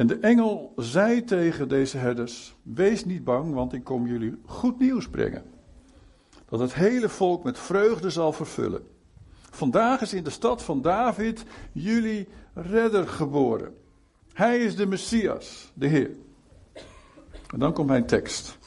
En de engel zei tegen deze herders: Wees niet bang, want ik kom jullie goed nieuws brengen. Dat het hele volk met vreugde zal vervullen. Vandaag is in de stad van David jullie redder geboren. Hij is de Messias, de Heer. En dan komt mijn tekst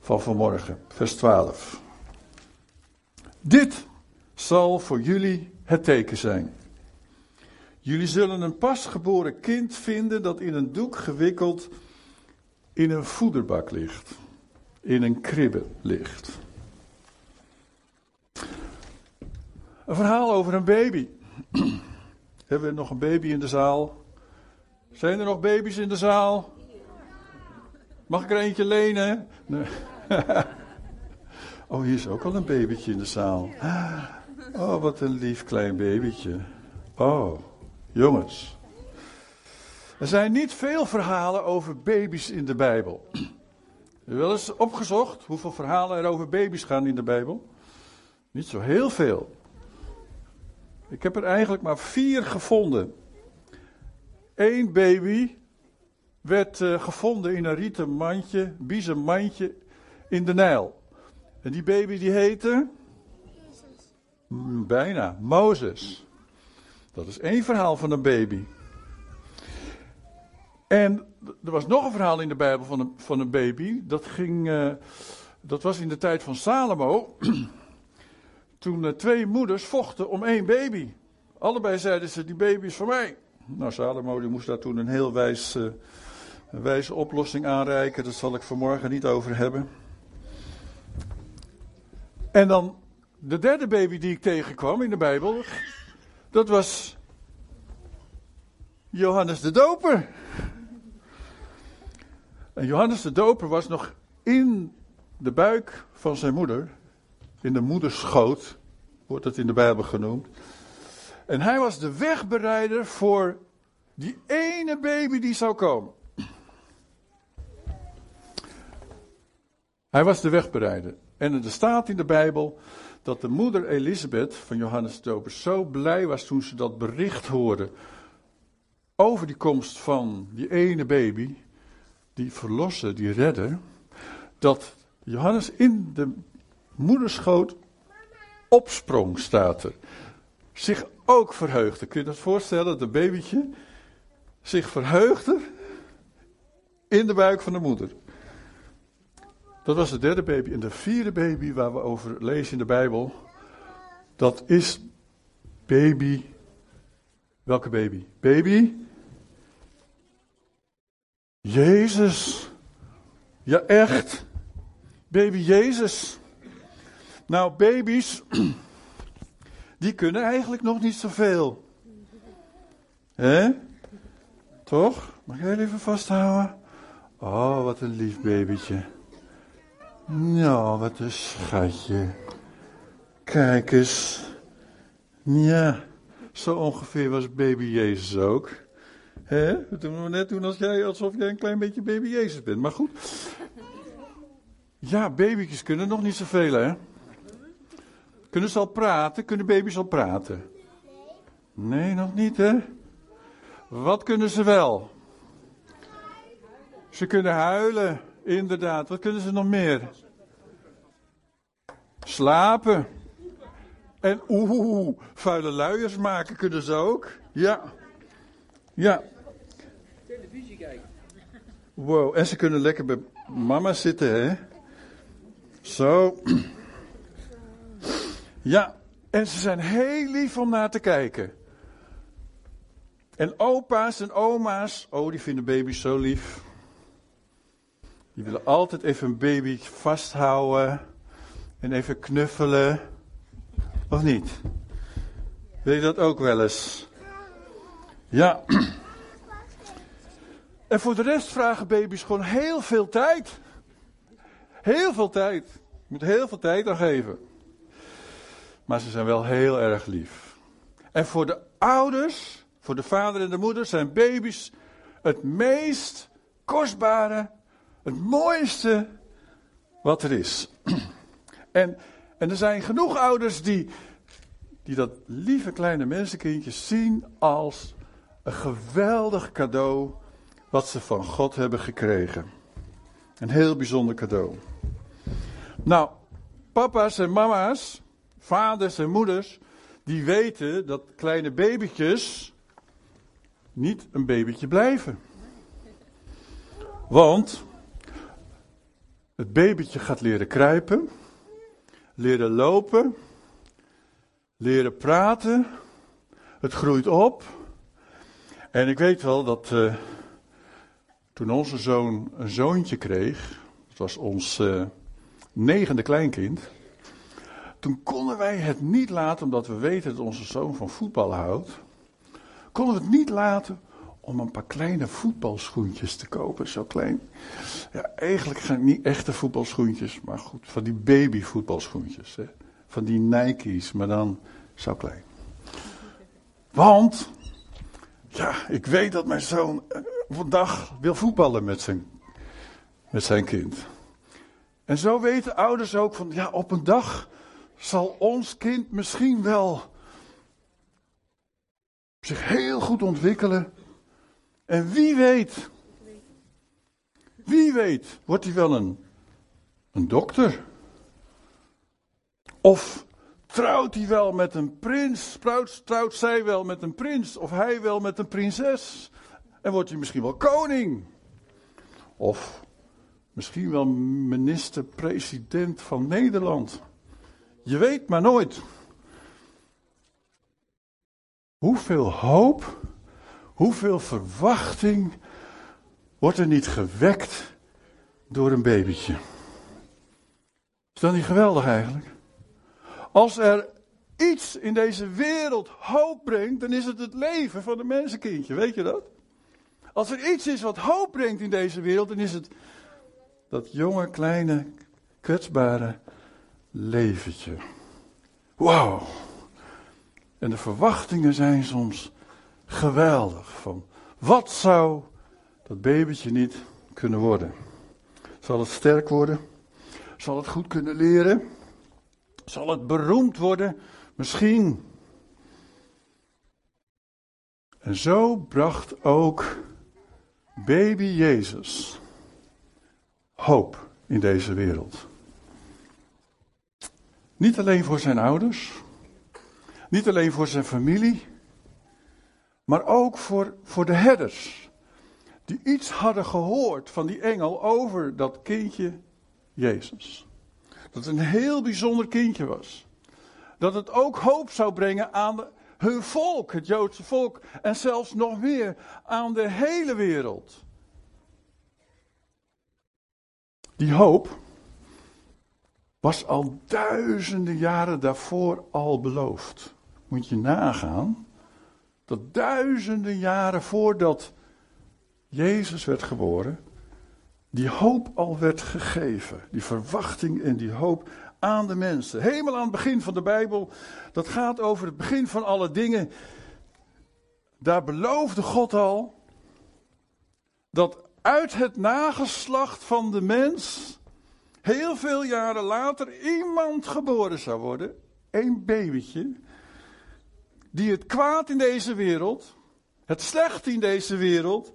van vanmorgen, vers 12. Dit zal voor jullie het teken zijn. Jullie zullen een pasgeboren kind vinden dat in een doek gewikkeld in een voederbak ligt, in een kribbe ligt. Een verhaal over een baby. Hebben we nog een baby in de zaal? Zijn er nog baby's in de zaal? Mag ik er eentje lenen? Oh, hier is ook al een babytje in de zaal. Oh, wat een lief klein babytje. Oh, jongens. Er zijn niet veel verhalen over baby's in de Bijbel. Heb je wel eens opgezocht hoeveel verhalen er over baby's gaan in de Bijbel? Niet zo heel veel. Ik heb er eigenlijk maar vier gevonden. Eén baby werd uh, gevonden in een rieten mandje, biezen mandje in de Nijl. En die baby die heette? Jezus. Bijna, Mozes. Dat is één verhaal van een baby. En er was nog een verhaal in de Bijbel van een, van een baby. Dat, ging, uh, dat was in de tijd van Salomo. Toen uh, twee moeders vochten om één baby. Allebei zeiden ze: Die baby is voor mij. Nou, Salomo die moest daar toen een heel wijs, uh, wijze oplossing aanreiken. Dat zal ik vanmorgen niet over hebben. En dan de derde baby die ik tegenkwam in de Bijbel, dat was Johannes de Doper. En Johannes de Doper was nog in de buik van zijn moeder, in de moederschoot, wordt het in de Bijbel genoemd. En hij was de wegbereider voor die ene baby die zou komen. Hij was de wegbereider. En er staat in de Bijbel dat de moeder Elisabeth van Johannes de Doper zo blij was toen ze dat bericht hoorde over die komst van die ene baby, die verlossen, die redder, dat Johannes in de moederschoot opsprong, staat er. Zich ook verheugde. Kun je dat voorstellen, dat een babytje zich verheugde in de buik van de moeder. Dat was de derde baby. En de vierde baby waar we over lezen in de Bijbel, dat is baby. Welke baby? Baby? Jezus. Ja, echt. Baby Jezus. Nou, baby's, die kunnen eigenlijk nog niet zoveel. Hè? Toch? Mag jij even vasthouden? Oh, wat een lief babytje. Nou, wat een schatje. Kijk eens. Ja, zo ongeveer was baby Jezus ook. Hè? Dat doen we net doen als jij, alsof jij een klein beetje baby Jezus bent. Maar goed. Ja, baby's kunnen nog niet zoveel, hè? Kunnen ze al praten? Kunnen baby's al praten? Nee, nog niet, hè? Wat kunnen ze wel? Ze kunnen huilen. Inderdaad, wat kunnen ze nog meer? Slapen. En oeh, vuile luiers maken kunnen ze ook. Ja. Ja. Televisie kijken. Wow, en ze kunnen lekker bij mama zitten, hè? Zo. Ja, en ze zijn heel lief om naar te kijken. En opa's en oma's, oh, die vinden baby's zo lief. Die willen altijd even een baby vasthouden en even knuffelen. Of niet? Wil je dat ook wel eens? Ja. En voor de rest vragen baby's gewoon heel veel tijd. Heel veel tijd. Je moet heel veel tijd aan geven. Maar ze zijn wel heel erg lief. En voor de ouders, voor de vader en de moeder, zijn baby's het meest kostbare het mooiste wat er is. En, er zijn genoeg ouders die, die dat lieve kleine mensenkindje zien als een geweldig cadeau wat ze van God hebben gekregen. Een heel bijzonder cadeau. Nou, papa's en mama's, vaders en moeders, die weten dat kleine babytjes niet een babytje blijven. Want het babytje gaat leren kruipen, leren lopen, leren praten. Het groeit op. En ik weet wel dat uh, toen onze zoon een zoontje kreeg, dat was ons uh, negende kleinkind. Toen konden wij het niet laten, omdat we weten dat onze zoon van voetbal houdt. Konden we het niet laten om een paar kleine voetbalschoentjes te kopen, zo klein. Ja, eigenlijk zijn niet echte voetbalschoentjes, maar goed, van die babyvoetbalschoentjes. Hè. Van die Nike's, maar dan zo klein. Want, ja, ik weet dat mijn zoon eh, vandaag wil voetballen met zijn, met zijn kind. En zo weten ouders ook van, ja, op een dag zal ons kind misschien wel zich heel goed ontwikkelen. En wie weet, wie weet, wordt hij wel een, een dokter? Of trouwt hij wel met een prins? Trouwt, trouwt zij wel met een prins? Of hij wel met een prinses? En wordt hij misschien wel koning? Of misschien wel minister-president van Nederland? Je weet maar nooit. Hoeveel hoop, hoeveel verwachting wordt er niet gewekt door een babytje? Is dat niet geweldig eigenlijk? Als er iets in deze wereld hoop brengt, dan is het het leven van een mensenkindje. Weet je dat? Als er iets is wat hoop brengt in deze wereld, dan is het dat jonge, kleine, kwetsbare leventje. Wauw. En de verwachtingen zijn soms geweldig. Van wat zou dat babytje niet kunnen worden? Zal het sterk worden? Zal het goed kunnen leren? Zal het beroemd worden? Misschien. En zo bracht ook baby Jezus hoop in deze wereld. Niet alleen voor zijn ouders, niet alleen voor zijn familie, maar ook voor, voor de herders. Die iets hadden gehoord van die engel over dat kindje Jezus. Dat het een heel bijzonder kindje was. Dat het ook hoop zou brengen aan hun volk, het Joodse volk. En zelfs nog meer aan de hele wereld. Die hoop was al duizenden jaren daarvoor al beloofd. Moet je nagaan dat duizenden jaren voordat Jezus werd geboren, die hoop al werd gegeven. Die verwachting en die hoop aan de mensen. Helemaal aan het begin van de Bijbel, dat gaat over het begin van alle dingen. Daar beloofde God al dat uit het nageslacht van de mens heel veel jaren later iemand geboren zou worden, een babytje, die het kwaad in deze wereld, het slecht in deze wereld,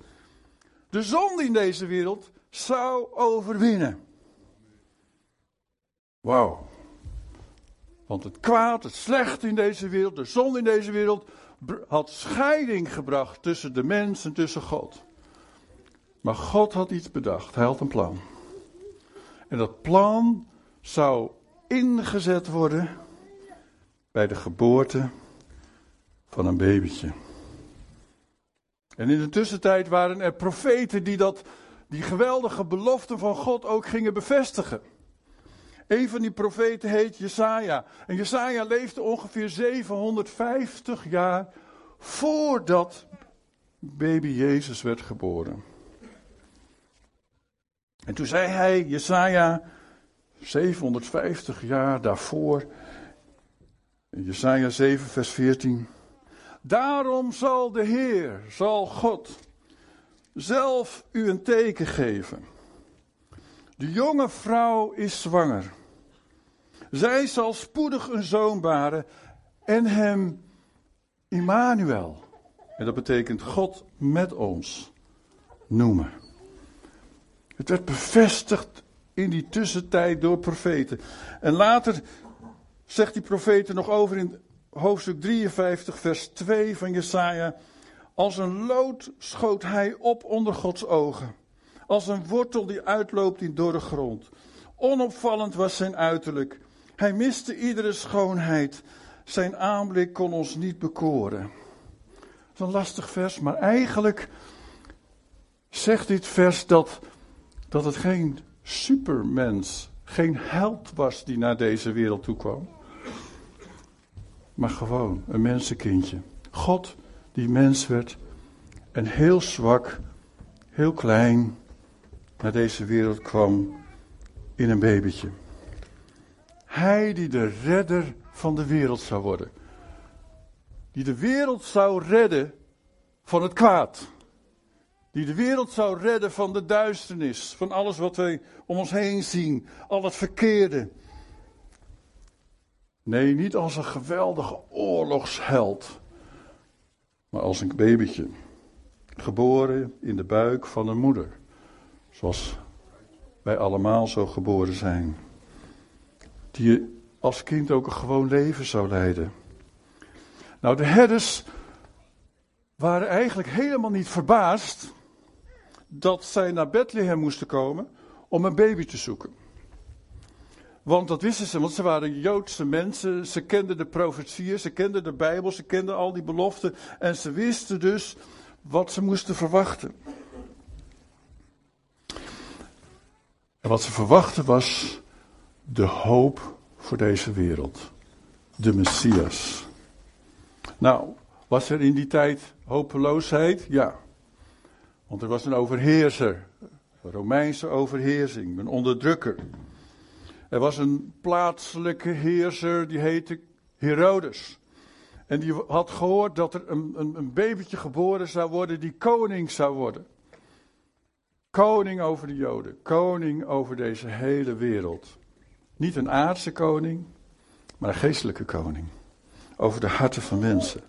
de zonde in deze wereld zou overwinnen. Wauw. Want het kwaad, het slecht in deze wereld, de zonde in deze wereld, had scheiding gebracht tussen de mens en tussen God. Maar God had iets bedacht, hij had een plan. En dat plan zou ingezet worden bij de geboorte van een babytje. En in de tussentijd waren er profeten die dat, die geweldige belofte van God ook gingen bevestigen. Een van die profeten heet Jesaja. En Jesaja leefde ongeveer 750 jaar voordat baby Jezus werd geboren. En toen zei hij, Jesaja, 750 jaar daarvoor, Jesaja 7 vers 14. Daarom zal de Heer, zal God, zelf u een teken geven. De jonge vrouw is zwanger. Zij zal spoedig een zoon baren en hem Immanuel. En dat betekent God met ons noemen. Het werd bevestigd in die tussentijd door profeten. En later zegt die profeten nog over in hoofdstuk 53, vers 2 van Jesaja. Als een lood schoot hij op onder Gods ogen. Als een wortel die uitloopt in dorre grond. Onopvallend was zijn uiterlijk. Hij miste iedere schoonheid. Zijn aanblik kon ons niet bekoren. Dat is een lastig vers, maar eigenlijk zegt dit vers dat, dat het geen supermens, geen held was die naar deze wereld toe kwam. Maar gewoon een mensenkindje. God die mens werd en heel zwak, heel klein naar deze wereld kwam in een babytje. Hij die de redder van de wereld zou worden. Die de wereld zou redden van het kwaad. Die de wereld zou redden van de duisternis, van alles wat wij om ons heen zien, al het verkeerde. Nee, niet als een geweldige oorlogsheld, maar als een babytje, geboren in de buik van een moeder, zoals wij allemaal zo geboren zijn. Die als kind ook een gewoon leven zou leiden. Nou, de herders waren eigenlijk helemaal niet verbaasd dat zij naar Bethlehem moesten komen om een baby te zoeken. Want dat wisten ze, want ze waren Joodse mensen, ze kenden de profetieën, ze kenden de Bijbel, ze kenden al die beloften en ze wisten dus wat ze moesten verwachten. En wat ze verwachten was de hoop voor deze wereld. De Messias. Nou, was er in die tijd hopeloosheid? Ja. Want er was een overheerser. Een Romeinse overheersing, een onderdrukker. Er was een plaatselijke heerser, die heette Herodes. En die had gehoord dat er een, een, een babytje geboren zou worden die koning zou worden. Koning over de Joden, koning over deze hele wereld. Niet een aardse koning, maar een geestelijke koning. Over de harten van mensen.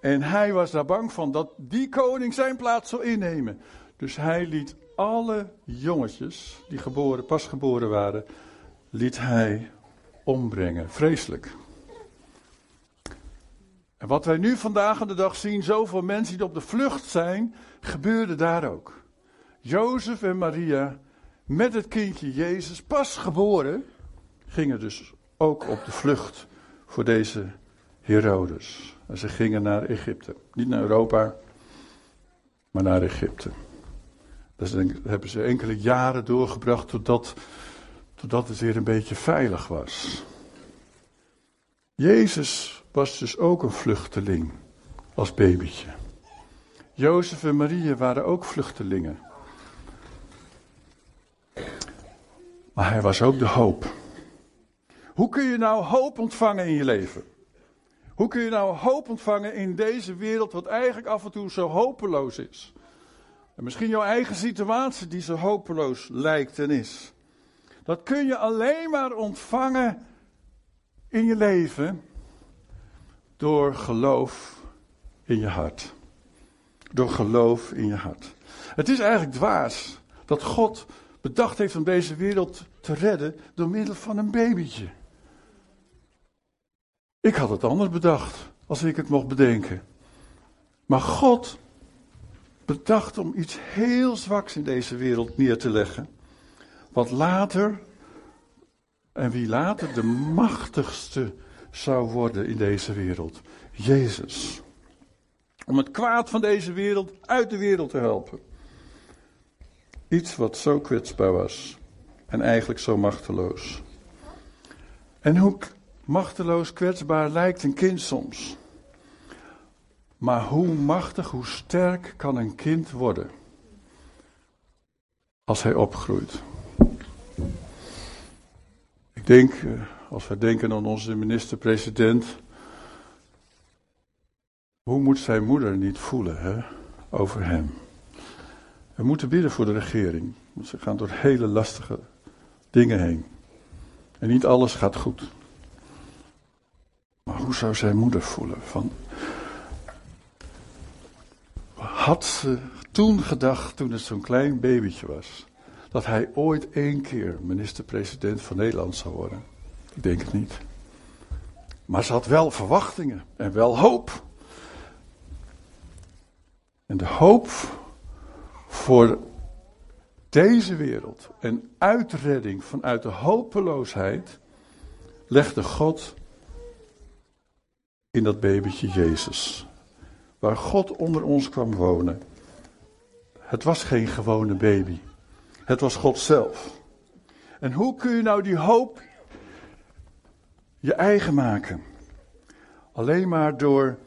En hij was daar bang van dat die koning zijn plaats zou innemen. Dus hij liet alle jongetjes die geboren, pas geboren waren, liet hij ombrengen. Vreselijk. En wat wij nu vandaag aan de dag zien, zoveel mensen die op de vlucht zijn, gebeurde daar ook. Jozef en Maria met het kindje Jezus, pas geboren, gingen dus ook op de vlucht voor deze Herodes. En ze gingen naar Egypte. Niet naar Europa, maar naar Egypte. Dus daar hebben ze enkele jaren doorgebracht totdat, totdat het weer een beetje veilig was. Jezus was dus ook een vluchteling als babytje. Jozef en Maria waren ook vluchtelingen. Maar hij was ook de hoop. Hoe kun je nou hoop ontvangen in je leven? Hoe kun je nou hoop ontvangen in deze wereld, wat eigenlijk af en toe zo hopeloos is? En misschien jouw eigen situatie die zo hopeloos lijkt en is. Dat kun je alleen maar ontvangen in je leven door geloof in je hart. Door geloof in je hart. Het is eigenlijk dwaas dat God bedacht heeft om deze wereld te redden door middel van een babytje. Ik had het anders bedacht, als ik het mocht bedenken. Maar God bedacht om iets heel zwaks in deze wereld neer te leggen. Wat later, en wie later de machtigste zou worden in deze wereld. Jezus. Om het kwaad van deze wereld uit de wereld te helpen. Iets wat zo kwetsbaar was. En eigenlijk zo machteloos. En hoe machteloos kwetsbaar lijkt een kind soms. Maar hoe machtig, hoe sterk kan een kind worden als hij opgroeit? Denk, eh, als we denken aan onze minister-president, hoe moet zijn moeder niet voelen hè, over hem? We moeten bidden voor de regering, want ze gaan door hele lastige dingen heen. En niet alles gaat goed. Maar hoe zou zijn moeder voelen? Van, had ze toen gedacht, toen het zo'n klein babytje was, dat hij ooit één keer minister-president van Nederland zou worden? Ik denk het niet. Maar ze had wel verwachtingen en wel hoop. En de hoop voor deze wereld en uitredding vanuit de hopeloosheid legde God in dat babytje Jezus. Waar God onder ons kwam wonen. Het was geen gewone baby. Het was God zelf. En hoe kun je nou die hoop je eigen maken? Alleen maar door,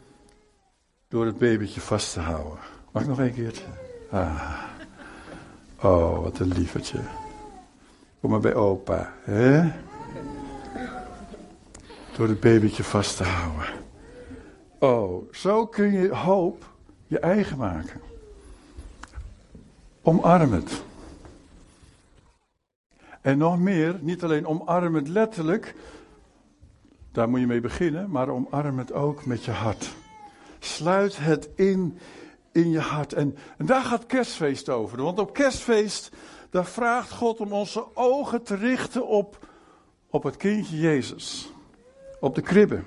door het babytje vast te houden. Mag ik nog een keertje? Ah. Oh, wat een lievertje. Kom maar bij opa, hè? Door het babytje vast te houden. Oh, zo kun je hoop je eigen maken. Omarm het. En nog meer, niet alleen omarm het letterlijk, daar moet je mee beginnen, maar omarm het ook met je hart. Sluit het in in je hart. En, en daar gaat kerstfeest over. Want op kerstfeest, daar vraagt God om onze ogen te richten op, op het kindje Jezus. Op de kribbe.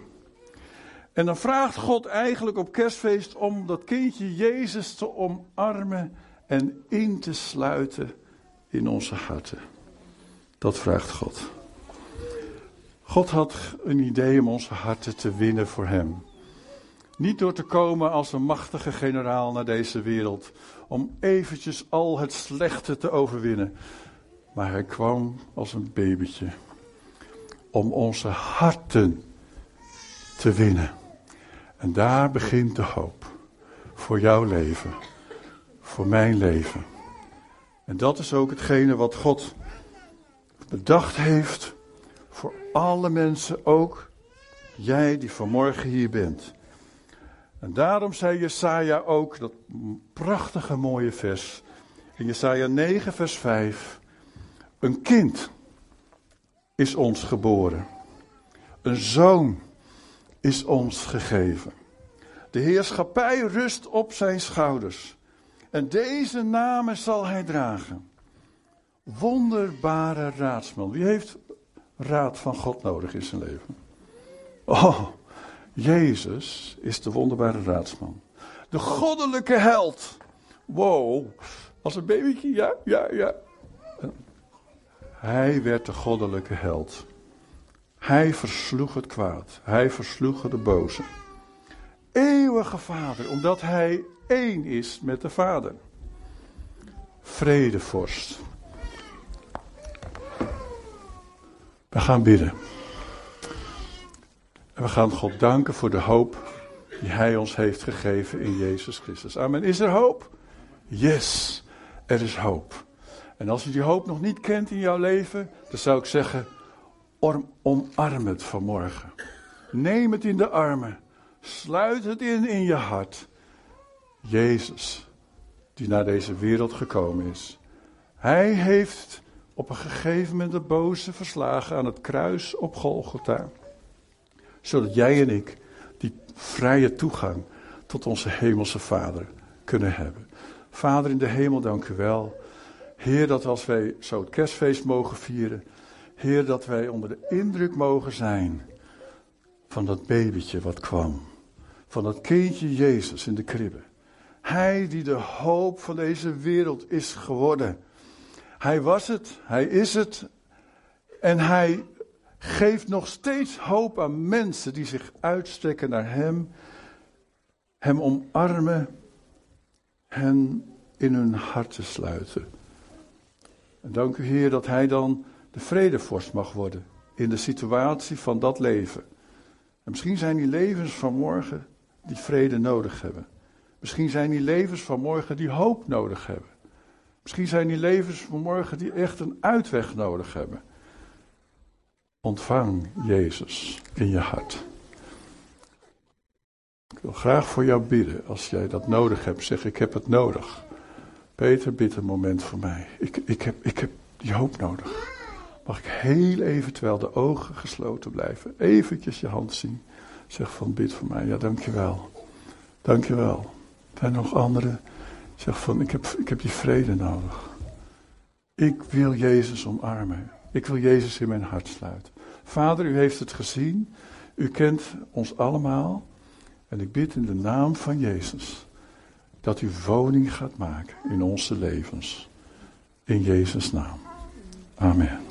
En dan vraagt God eigenlijk op kerstfeest om dat kindje Jezus te omarmen en in te sluiten in onze harten. Dat vraagt God. God had een idee om onze harten te winnen voor Hem. Niet door te komen als een machtige generaal naar deze wereld, om eventjes al het slechte te overwinnen. Maar hij kwam als een babytje, om onze harten te winnen. En daar begint de hoop voor jouw leven, voor mijn leven. En dat is ook hetgene wat God bedacht heeft voor alle mensen, ook jij die vanmorgen hier bent. En daarom zei Jesaja ook dat prachtige mooie vers in Jesaja 9 vers 5. Een kind is ons geboren. Een zoon is ons gegeven. De heerschappij rust op zijn schouders. En deze namen zal hij dragen. Wonderbare raadsman. Wie heeft raad van God nodig in zijn leven? Oh, Jezus is de wonderbare raadsman. De goddelijke held. Wow, als een babytje, ja, ja, ja. Hij werd de goddelijke held. Hij versloeg het kwaad. Hij versloeg de boze. Eeuwige Vader, omdat hij één is met de Vader. Vredevorst. We gaan bidden. En we gaan God danken voor de hoop die Hij ons heeft gegeven in Jezus Christus. Amen. Is er hoop? Yes, er is hoop. En als je die hoop nog niet kent in jouw leven, dan zou ik zeggen, omarm het vanmorgen. Neem het in de armen. Sluit het in in je hart. Jezus, die naar deze wereld gekomen is. Hij heeft op een gegeven moment de boze verslagen aan het kruis op Golgotha zodat jij en ik die vrije toegang tot onze hemelse Vader kunnen hebben. Vader in de hemel, dank u wel. Heer, dat als wij zo het kerstfeest mogen vieren, Heer, dat wij onder de indruk mogen zijn van dat babytje wat kwam. Van dat kindje Jezus in de kribbe. Hij die de hoop van deze wereld is geworden. Hij was het, hij is het en hij geeft nog steeds hoop aan mensen die zich uitstrekken naar Hem, Hem omarmen, hen in hun harten sluiten. En dank u Heer dat Hij dan de vredevorst mag worden in de situatie van dat leven. En misschien zijn die levens van morgen die vrede nodig hebben. Misschien zijn die levens van morgen die hoop nodig hebben. Misschien zijn die levens van morgen die echt een uitweg nodig hebben. Ontvang Jezus in je hart. Ik wil graag voor jou bidden. Als jij dat nodig hebt, zeg ik heb het nodig. Peter, bid een moment voor mij. Ik, ik, heb, ik heb die hoop nodig. Mag ik heel even, terwijl de ogen gesloten blijven, eventjes je hand zien. Zeg van bid voor mij. Ja, dankjewel. Dankjewel. Zijn er nog anderen? Zeg van, ik heb, ik heb die vrede nodig. Ik wil Jezus omarmen. Ik wil Jezus in mijn hart sluiten. Vader, u heeft het gezien. U kent ons allemaal. En ik bid in de naam van Jezus dat u woning gaat maken in onze levens. In Jezus' naam. Amen.